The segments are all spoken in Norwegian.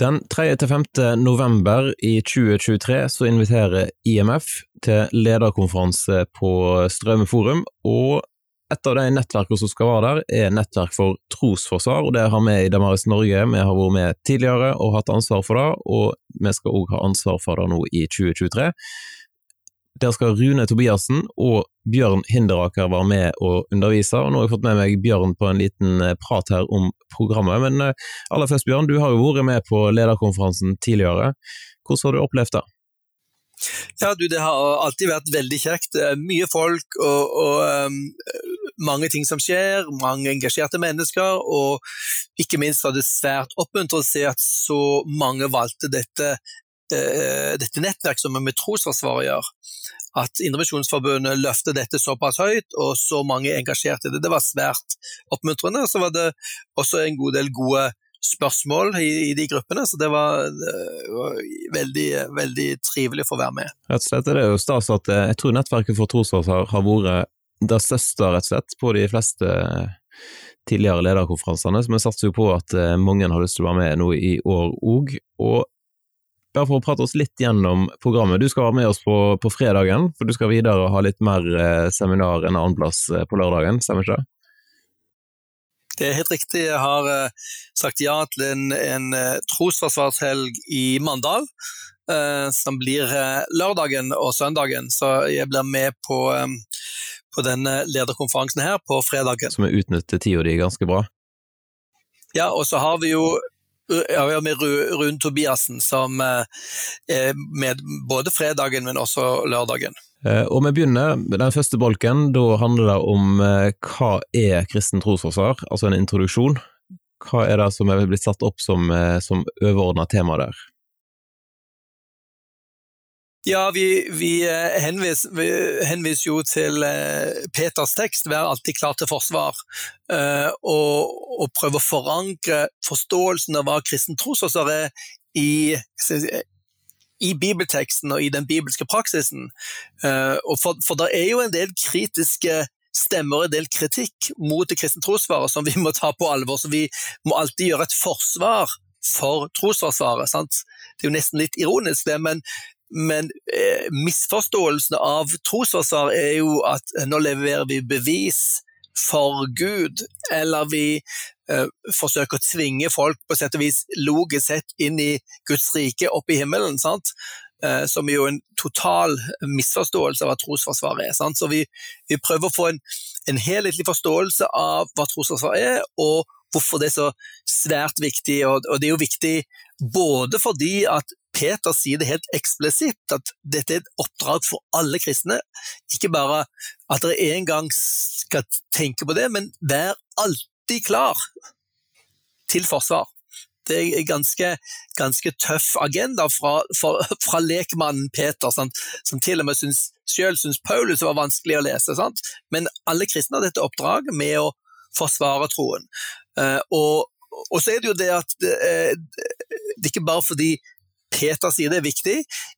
Den 3.-5. november i 2023 så inviterer IMF til lederkonferanse på Strømforum, forum, og et av de nettverkene som skal være der, er Nettverk for trosforsvar, og det har vi i Damaris Norge. Vi har vært med tidligere og hatt ansvar for det, og vi skal òg ha ansvar for det nå i 2023. Der skal Rune Tobiassen og Bjørn Hinderaker være med og undervise, og nå har jeg fått med meg Bjørn på en liten eh, prat her om programmet. Men eh, aller først, Bjørn, du har jo vært med på lederkonferansen tidligere. Hvordan har du opplevd det? Ja, du, Det har alltid vært veldig kjekt. Mye folk og, og um, mange ting som skjer, mange engasjerte mennesker. Og ikke minst var det svært oppmuntrende å se at så mange valgte dette dette nettverket som vi med Trosforsvaret gjør. At Indremisjonsforbundet løfter dette såpass høyt, og så mange engasjerte i det. Det var svært oppmuntrende. Så var det også en god del gode spørsmål i, i de gruppene, så det var, det var, veldig, veldig trivelig å være med. Rett og slett er det jo stas at eh, jeg tror nettverket for trosforsvar har vært det største rett og slett på de fleste tidligere lederkonferansene, så vi satser jo på at eh, mange har lyst til å være med nå i år òg. Og bare for å prate oss litt gjennom programmet. Du skal være med oss på, på fredagen, for du skal videre ha litt mer eh, seminar enn annenplass eh, på lørdagen, stemmer ikke det? Det er helt riktig. Jeg har eh, sagt ja til en, en eh, trosforsvarshelg i Mandal, eh, som blir eh, lørdagen og søndagen. Så jeg blir med på, på denne lederkonferansen her på fredagen. Som vi utnytter tida di ganske bra? Ja, og så har vi jo ja, med Rune Tobiassen, som eh, er med både fredagen, men også lørdagen. Eh, og Vi begynner med den første bolken. Da handler det om eh, hva er kristen trosforsvar, altså en introduksjon. Hva er det som er blitt satt opp som, som overordna tema der? Ja, vi, vi, eh, henviser, vi, henviser, jo til eh, Peters tekst, 'Vær alltid klar til forsvar', eh, og, og prøve å forankre forståelsen av hva kristen trosforsvar er i, i bibelteksten og i den bibelske praksisen. For, for det er jo en del kritiske stemmer en del kritikk mot det kristne trosvaret som vi må ta på alvor. Så vi må alltid gjøre et forsvar for trosforsvaret. Det er jo nesten litt ironisk, det, men men eh, misforståelsen av trosforsvar er jo at eh, nå leverer vi bevis for Gud, eller vi eh, forsøker å tvinge folk på sett og vis logisk sett inn i Guds rike, opp i himmelen. sant? Eh, som er jo en total misforståelse av hva trosforsvar er. Sant? Så vi, vi, prøver å få en, en helhetlig forståelse av hva trosforsvar er, og hvorfor det er så svært viktig. Og, og det er jo viktig både fordi at Peter sier det helt eksplisitt, at dette er et oppdrag for alle kristne. Ikke bare at dere en gang skal tenke på det, men vær alltid klar til forsvar. Det er en ganske, ganske tøff agenda fra, fra, fra lekmannen Peter, sant? som til og med syns, selv syns Paulus var vanskelig å lese. Sant? Men alle kristne har dette oppdraget med å forsvare troen. Uh, og, og, så er det jo det at det, det er ikke bare fordi Peter sier det er viktig,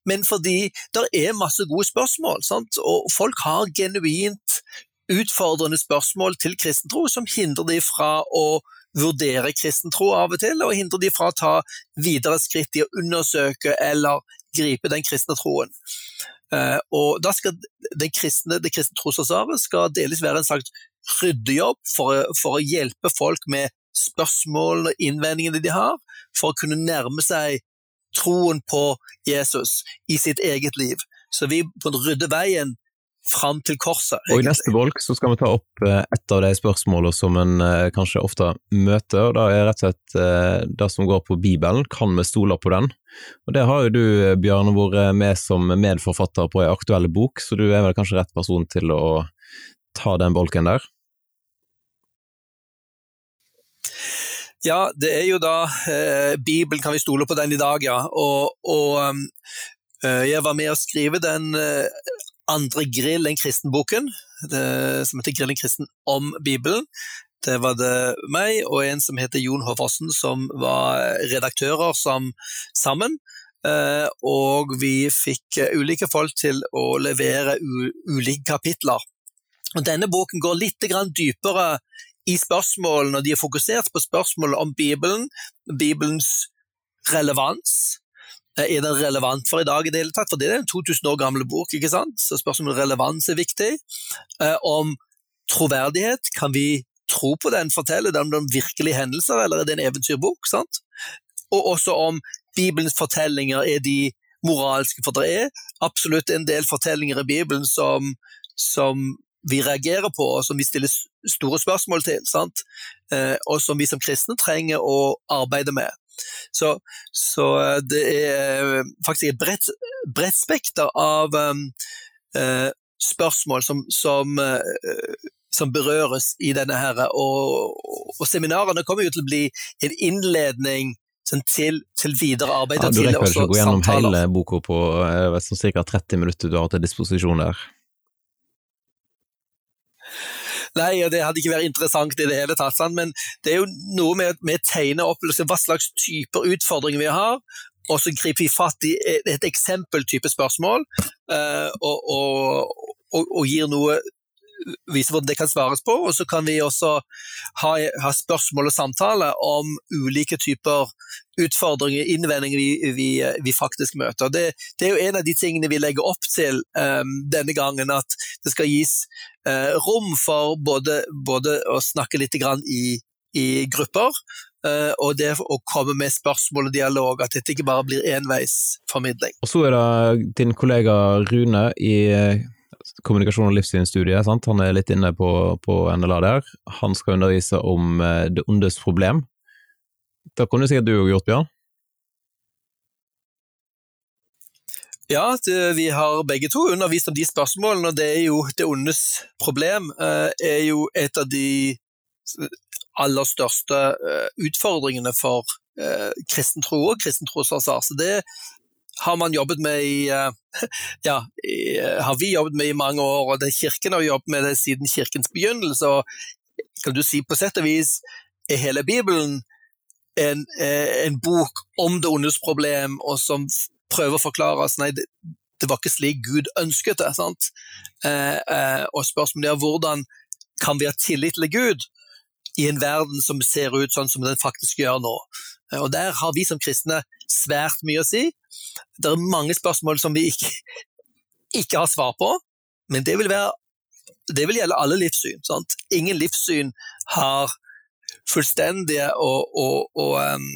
men fordi det er masse gode spørsmål. Sant? Og folk har genuint utfordrende spørsmål til kristen tro som hindrer de fra å vurdere kristen tro av og til, og hindrer de fra å ta videre skritt i å undersøke eller gripe den kristne troen. Uh, og da skal den kristne, Det kristne trosforsvaret skal delvis være en slags ryddejobb for, for, å hjelpe folk med spørsmål og innvendingene de har, for å kunne nærme seg troen på Jesus i sitt eget liv. Så vi må rydde veien fram til korset. Egentlig. Og I neste bolk så skal vi ta opp eh, et av de spørsmålene som en eh, kanskje ofte møter, og det er rett og slett eh, det som går på Bibelen. Kan vi stole på den? Og Det har jo du, Bjørn, vært med som medforfatter på en aktuell bok, så du er vel kanskje rett person til å ta den bolken der? Ja, det er jo da eh, Bibelen, kan vi stole på den i dag, ja. Og, og um, eh, jeg var med å skrive den eh, andre Grill enn kristen-boken, som heter Grill enn kristen om Bibelen. Det var det meg og en som heter Jon Håforsen som var redaktører som, sammen. Eh, og vi fikk ulike folk til å levere ulike kapitler. Og denne boken går litt dypere i spørsmålene, og de er fokusert på spørsmål om Bibelen, Bibelens relevans. Er den relevant for i dag i det hele tatt? For det er en 2000 år gammel bok, ikke sant? så spørsmålet om relevans er viktig. Om troverdighet, kan vi tro på den, forteller den om virkelige hendelser, eller er det en eventyrbok? sant? Og også om Bibelens fortellinger er de moralske, for det er absolutt en del fortellinger i Bibelen som, som vi reagerer på, og som vi stiller store spørsmål til, sant? Eh, og som vi som kristne trenger å arbeide med. Så, så eh, det er eh, faktisk et bredt, bredt spekter av um, uh, spørsmål som, som, uh, som, berøres i denne her, og, og seminarene kommer jo til å bli en innledning sånn til, til, videre arbeid. Ja, du rekker ikke å gå gjennom samtaler. hele boka på ca. 30 minutter du har til disposisjon der? Nei, og det hadde ikke vært interessant i det hele tatt, sant? men det er jo noe med å tegne opp liksom, hva slags typer utfordringer vi har, og så griper vi fatt i et eksempeltype spørsmål uh, og, og, og, og, gir noe vise hvordan det kan svares på, og så kan vi også ha, ha spørsmål og samtale om ulike typer utfordringer, innvendinger vi, vi, vi faktisk møter. Det, det, er jo en av de tingene vi legger opp til um, denne gangen, at det skal gis uh, rom for både, både, å snakke litt i, i grupper, uh, og det å komme med spørsmål og dialog, at dette ikke bare blir enveisformidling. Og så er det din kollega Rune i kommunikasjon- og livssynsstudie. Sant? Han er litt inne på, på, NLA der. Han skal undervise om eh, det ondes problem. Da kunne sikkert du òg gjort, Bjørn? Ja, det, vi har begge to undervist om de spørsmålene, og det er jo det ondes problem. Eh, er jo et av de aller største eh, utfordringene for eh, kristen tro og kristen trosforsvar. Så det har man jobbet med i eh, ja, eh, har vi jobbet med i mange år, og det Kirken har jobbet med det siden kirkens begynnelse. og kan du si På sett og vis er hele Bibelen en, eh, en bok om det ondes problem, og som prøver å forklare oss nei, det, var ikke slik Gud ønsket det. sant? Og spørsmålet er hvordan kan vi ha tillit til Gud i en verden som ser ut sånn som den faktisk gjør nå? Og Der har vi som kristne svært mye å si. Det er mange spørsmål som vi ikke, ikke har svar på, men det vil, være, det vil gjelde alle livssyn. Sant? Ingen livssyn har fullstendige og, og, og um,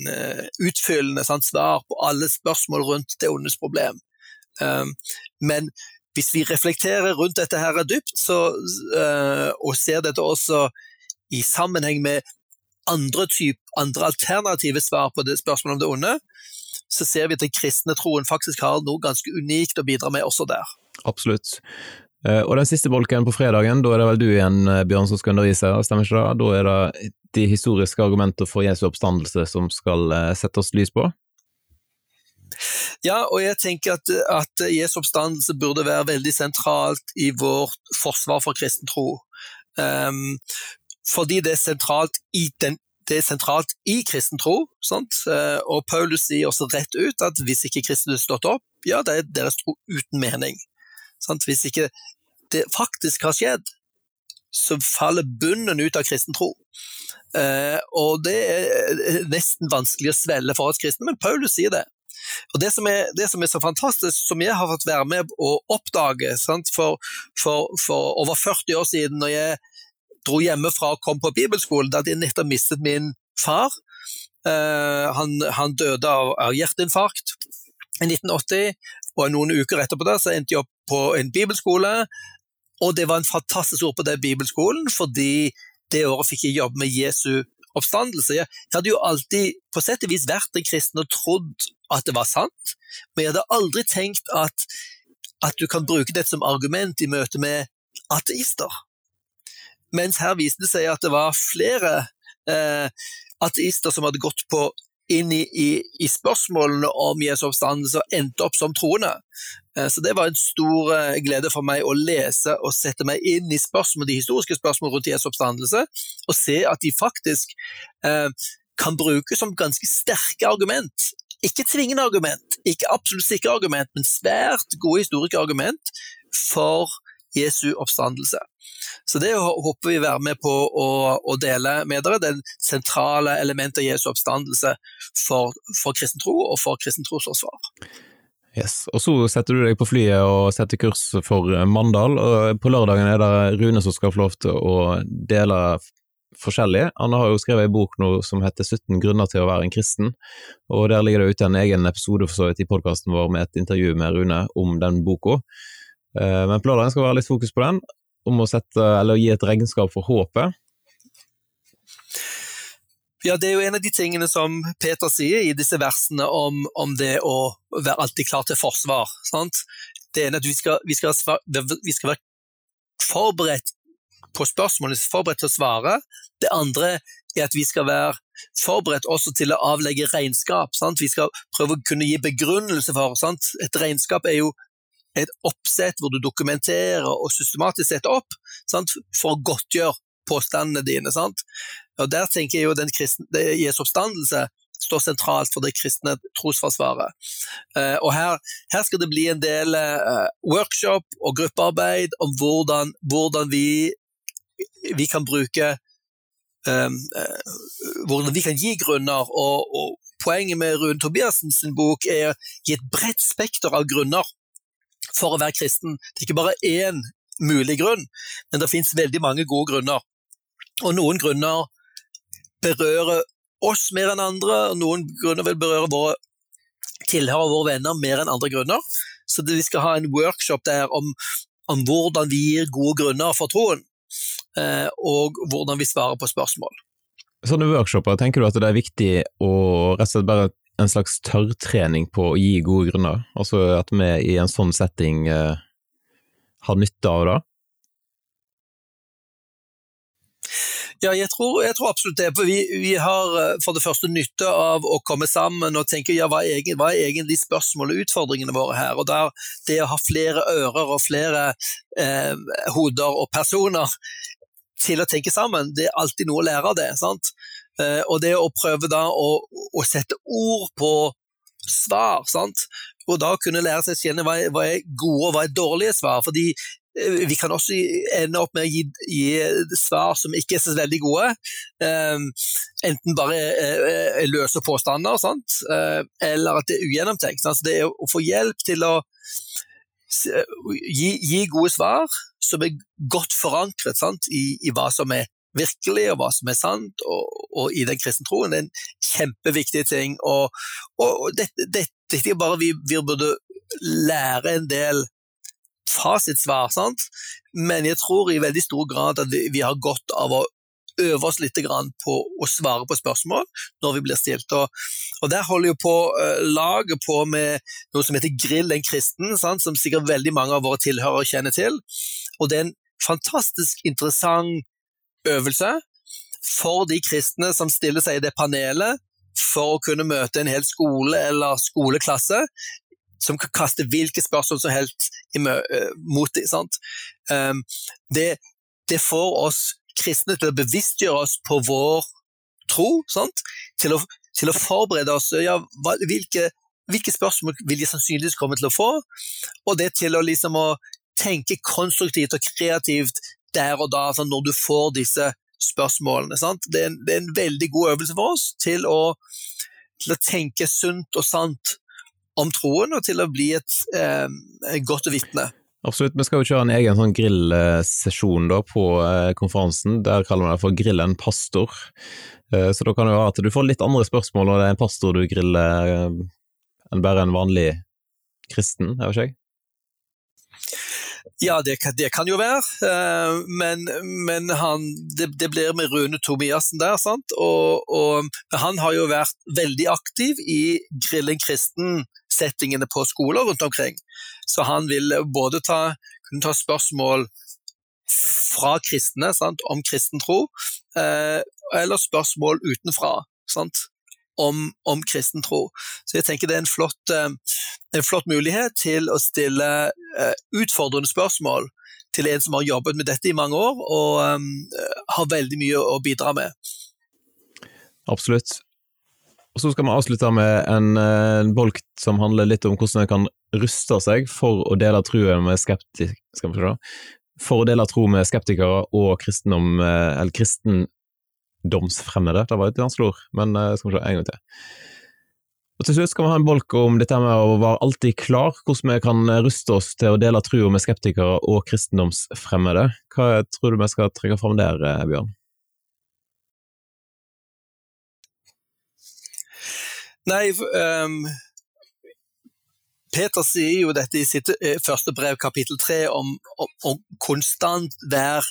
utfyllende sant, svar på alle spørsmål rundt det ondes problem. Um, men hvis vi reflekterer rundt dette her dypt, så, uh, og ser dette også i sammenheng med andre, typ, andre alternative svar på det spørsmålet om det onde, så ser vi at den kristne troen faktisk har noe ganske unikt å bidra med også der. Absolutt. Eh, og den siste bolken på fredagen, da er det vel du igjen, eh, Bjørn, som skal undervise, stemmer ikke det? Da er det de historiske argumenter for Jesu oppstandelse som skal eh, sette oss lys på? Ja, og jeg tenker at, at Jesu oppstandelse burde være veldig sentralt i vårt forsvar for kristen tro. Um, fordi det er sentralt i den det er sentralt i kristen tro. Eh, og Paulus sier også rett ut at hvis ikke Kristus stått opp, ja, det er deres tro uten mening. Sant? Hvis ikke det faktisk har skjedd, så faller bunnen ut av kristen tro. Eh, og det er nesten vanskelig å svelle for oss kristne, men Paulus sier det. Og det som, er, det som, er, så fantastisk, som jeg har fått være med å oppdage for, for, for, over 40 år siden, når jeg dro hjemmefra og kom på bibelskolen, da hadde jeg nettopp mistet min far. Uh, han, han, døde av, av, hjerteinfarkt i 1980, og noen uker etterpå da, så endte jeg opp på en bibelskole. Og det var en fantastisk ord på den bibelskolen, fordi det året fikk jeg jobbe med Jesu oppstandelse. Jeg, jeg hadde jo alltid på sett og vis vært en kristen og trodd at det var sant, men jeg hadde aldri tenkt at, at du kan bruke det som argument i møte med ateister. Mens her viste det seg at det var flere eh, ateister som hadde gått på inn i, i, i, spørsmålene om Jesu oppstandelse og endte opp som troende. Eh, så det var en stor eh, glede for meg å lese og sette meg inn i spørsmål, de historiske spørsmålene rundt Jesu oppstandelse, og se at de faktisk eh, kan brukes som ganske sterke argument. Ikke tvingende argument, ikke absolutt sikre argument, men svært gode historiske argument for Jesu oppstandelse. Så det håper vi være med på å, å dele med dere, den sentrale elementet i Jesu oppstandelse for, for kristen tro og for kristen trosforsvar. Yes. Og så setter du deg på flyet og setter kurs for Mandal, og på lørdagen er det Rune som skal få lov til å dele forskjellig. Han har jo skrevet en bok nå som heter 17 grunner til å være en kristen, og der ligger det ute en egen episode for så vidt i podkasten vår med et intervju med Rune om den boka. Eh, men på lørdagen skal være litt fokus på den, om å sette, eller gi et regnskap for håpet. Ja, det er jo en av de tingene som Peter sier i disse versene om, om det å være alltid klar til forsvar. Sant? Det ene er at vi skal, vi skal, vi skal være forberedt på spørsmålene, forberedt til å svare. Det andre er at vi skal være forberedt også til å avlegge regnskap. Sant? Vi skal prøve å kunne gi begrunnelse for. Sant? Et regnskap er jo et oppsett hvor du dokumenterer og systematisk setter opp sant? for å godtgjøre påstandene dine. Sant? Og Der tenker jeg jo den kristne, Jesu oppstandelse står sentralt for det kristne trosforsvaret. Eh, og her, her, skal det bli en del eh, workshop og gruppearbeid om hvordan, hvordan vi vi kan bruke um, uh, Hvordan vi kan gi grunner. Og, og poenget med Rune Tobiassens bok er å gi et bredt spekter av grunner for å være kristen. Det er ikke bare én mulig grunn, men det finnes veldig mange gode grunner. Og noen grunner berører oss mer enn andre, og noen grunner vil berøre våre tilhører våre venner mer enn andre grunner. Så vi skal ha en workshop der om, om hvordan vi gir gode grunner for troen. Eh, og hvordan vi svarer på spørsmål. Sånne workshoper, tenker du at det er viktig å rett og slett bare en slags tørrtrening på å gi gode grunner? Altså at vi i en sånn setting eh, har nytte av det? Ja, jeg tror, jeg tror, absolutt det. For vi, vi, har eh, for det første nytte av å komme sammen og tenke ja, hva, er, hva er egentlig spørsmålet og utfordringene våre her? Og der, Det å ha flere ører og flere eh, hoder og personer til å tenke sammen, det er alltid noe å lære av det. sant? Eh, og det å prøve da å, å sette ord på svar, sant? og da kunne lære seg å kjenne hva hva er gode og hva er dårlige svar. fordi Eh, vi kan også ende opp med å gi, gi svar som ikke er så veldig gode. Um, enten bare uh, løse påstander, sant? Uh, eller at det er ugjennomtenkt. Sant? det er å få hjelp til å gi, gi gode svar som er godt forankret sant? I, I, hva som er virkelig, og hva som er sant, og, og i den kristne troen. Det er en kjempeviktig ting. Og, og dette, dette, dette er bare vi, vi burde lære en del fasitsvar, sant? men jeg tror i veldig stor grad at vi, vi har godt av å øve oss litt på å svare på spørsmål når vi blir stilt. Og, og Der holder jo på uh, laget på med noe som heter Grill en kristen, sant? som sikkert veldig mange av våre tilhørere kjenner til. Og Det er en fantastisk interessant øvelse for de kristne som stiller seg i det panelet for å kunne møte en hel skole eller skoleklasse som kan kaste hvilke spørsmål som helst eh, mot dem. Um, det, det, får oss kristne til å bevisstgjøre oss på vår tro, til å, til, å, forberede oss ja, hvilke, hvilke, spørsmål vil de sannsynligvis komme til å få, og det til å, liksom, å tenke konstruktivt og kreativt der og da, sånn, når du får disse spørsmålene. Det er, en, det, er en, veldig god øvelse for oss til å, til å tenke sunt og sant om troen, og til å bli et eh, godt vitne. Absolutt, vi skal jo kjøre en egen sånn grillsesjon på eh, konferansen. Der kaller vi det for Grill en pastor. Eh, så da kan det være at du får litt andre spørsmål når det er en pastor du griller eh, enn bare en vanlig kristen, Jeg vet ikke? Ja, det kan, det kan, jo være, uh, men, men han, det, det, blir med Rune Tomiassen der. sant? Og, og, han har jo vært veldig aktiv i Grillen kristen-settingene på skoler rundt omkring. Så han vil både ta, kunne ta spørsmål fra kristne sant, om kristen tro, uh, eller spørsmål utenfra. Sant? Om, om, kristen tro. Så jeg tenker det er en flott, eh, en flott mulighet til å stille uh, utfordrende spørsmål til en som har jobbet med dette i mange år, og um, har veldig mye å bidra med. Absolutt. Og Så skal vi avslutte med en, en bolk som handler litt om hvordan en kan ruste seg for å dele trua med skeptisk, for å dele tro med skeptikere og kristendom, eller kristendomsfremmede. Det var et vanskelig ord, men skal vi se en gang til. Og Til slutt skal vi ha en bolk om dette med å være alltid klar, hvordan vi kan ruste oss til å dele trua med skeptikere og kristendomsfremmede. Hva tror du vi skal trekke fram der, Bjørn? Nei, um, Peter sier jo dette i sitt eh, første brev, kapittel tre, om, om, konstant være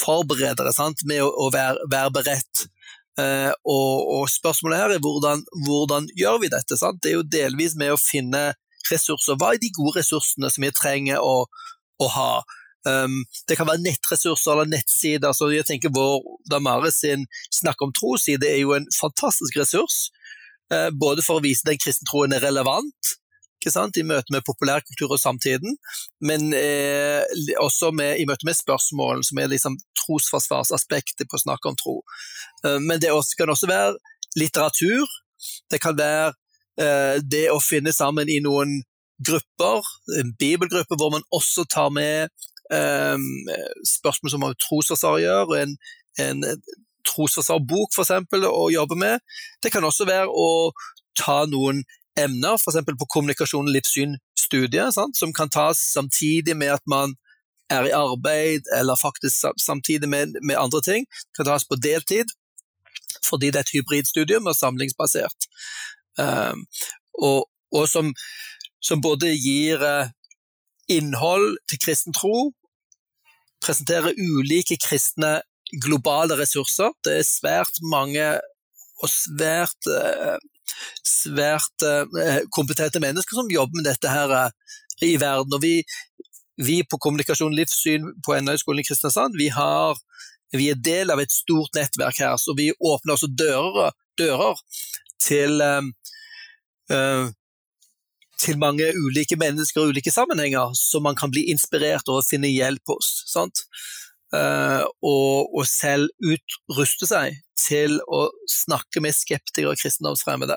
forberedere, sant? med å, å være, være beredt. Eh, og, og, spørsmålet her er hvordan, hvordan gjør vi dette? Sant? Det er jo delvis med å finne ressurser. Hva er de gode ressursene som vi trenger å, å ha? Um, det kan være nettressurser eller nettsider. så jeg tenker Vår Damare sin Snakk om tro-side er jo en fantastisk ressurs. Uh, både for å vise den kristne troen er relevant, i møte med populærkultur og samtiden, men eh, også med, i møte med spørsmål som er liksom trosforsvarsaspektet på å snakke om tro. Eh, men det også, kan også være litteratur. Det kan være eh, det å finne sammen i noen grupper, en bibelgruppe hvor man også tar med eh, spørsmål som har trosforsvar å gjøre, en, en trosforsvarbok f.eks. å jobbe med. Det kan også være å ta noen emner, f.eks. på kommunikasjon og livssyn-studiet, som kan tas samtidig med at man er i arbeid, eller faktisk samtidig med, med andre ting. Kan tas på deltid, fordi det er et hybridstudium og samlingsbasert. Um, og, og som, som, både gir uh, innhold til kristen tro, presenterer ulike kristne globale ressurser. Det er svært mange og svært uh, svært eh, kompetente mennesker som jobber med dette her eh, i verden. Og vi, vi på Kommunikasjon livssyn på NHO-skolen i Kristiansand, vi, har, vi, er del av et stort nettverk her, så vi åpner også dører, dører til, uh, til mange ulike mennesker og ulike sammenhenger, så man kan bli inspirert og finne hjelp hos. Sant? Uh, og, og, selv utruste seg til å snakke med skeptikere og kristendomsfremmede.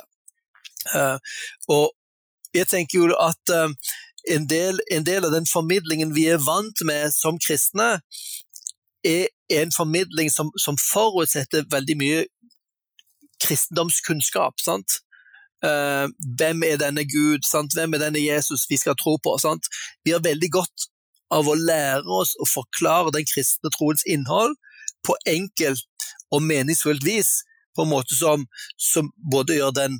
Uh, og jeg tenker jo at uh, en, del, en, del, av den formidlingen vi er vant med som kristne, er en formidling som, som forutsetter veldig mye kristendomskunnskap. sant? Hvem er denne Gud? Sant? Hvem er denne Jesus vi skal tro på? Sant? Vi har veldig godt av å lære oss å forklare den kristne troens innhold på enkelt og meningsfullt vis, på en måte som, som både gjør den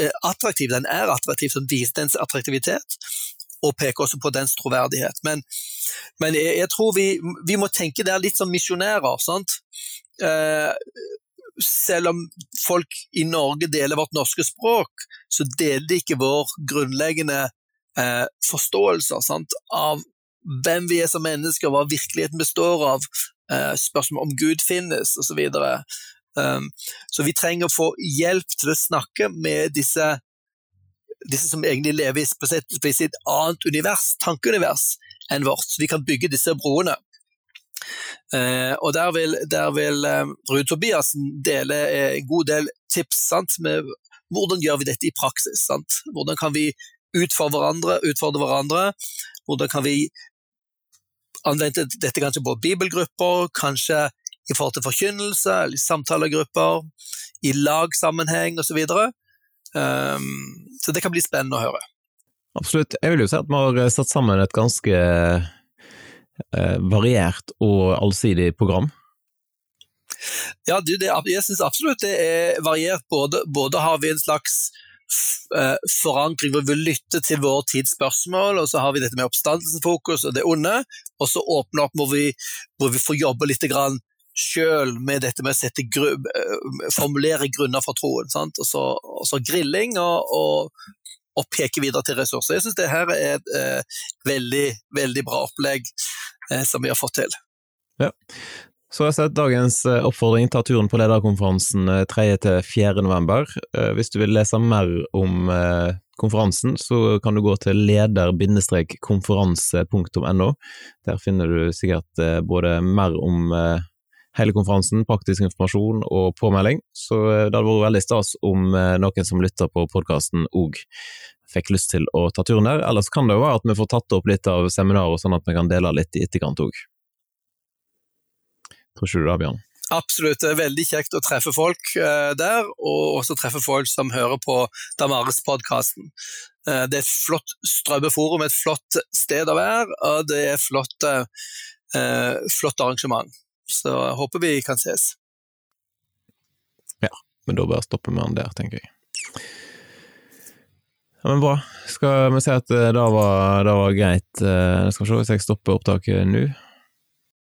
eh, attraktiv, den er attraktiv, som viser dens attraktivitet, og peker også på dens troverdighet. Men, men jeg, jeg, tror vi, vi, må tenke der litt som misjonærer. sant? Eh, selv om folk i Norge deler vårt norske språk, så deler de ikke vår grunnleggende eh, forståelser sant? av hvem vi er som mennesker, hva virkeligheten består av, eh, spørsmål om Gud finnes osv. Så, um, så vi trenger å få hjelp til å snakke med disse, disse som egentlig lever i, på sitt, på sitt annet univers, tankeunivers, enn vårt. Så vi kan bygge disse broene. Uh, og Der vil, der vil um, Ruud Tobiassen dele en god del tips sant, med hvordan gjør vi dette i praksis. Sant? Hvordan kan vi utfordre hverandre, utfordre hverandre? Hvordan kan vi anvende dette kanskje på bibelgrupper, kanskje i forhold til forkynnelse, eller samtalegrupper, i lagsammenheng osv. Så, um, så det kan bli spennende å høre. Absolutt. Jeg vil jo si at vi har satt sammen et ganske eh, variert og allsidig program. Ja, det, jeg syns absolutt det er variert. Både, både har vi en slags Eh, forankring hvor vi lytter til vår tids spørsmål, og så har vi dette med oppstandelsesfokus og det onde, og så åpne opp hvor vi, hvor vi får jobbe litt grann sjøl med dette med å gru, eh, formulere grunner for troen. Og så, og, så, grilling og, og, og, peke videre til ressurser. Jeg syns det her er et eh, veldig, veldig bra opplegg eh, som vi har fått til. Ja. Så har jeg sett dagens eh, oppfordring, ta turen på lederkonferansen 3.-4. Eh, november. Eh, hvis du vil lese mer om konferansen, så kan du gå til leder-konferanse.no. Der finner du sikkert både mer om hele konferansen, praktisk informasjon og påmelding, så det hadde vært veldig stas om noen som lytter på podkasten òg fikk lyst til å ta turen der. Ellers kan det jo være at vi får tatt opp litt av seminaret, sånn at vi kan dele litt i etterkant òg. Tror ikke du det, Bjørn? Absolutt. Det er veldig kjekt å treffe folk uh, der, og også treffe folk som hører på Damaris-podkasten. Uh, det er et flott strømmeforum, et flott sted å være, og det er et flott, uh, flott arrangement. Så jeg håper vi kan ses. Ja, men da bare stopper vi den der, tenker jeg. Ja, men bra. Skal vi si at det var, det var greit? Skal vi se hvis jeg stopper opptaket nå.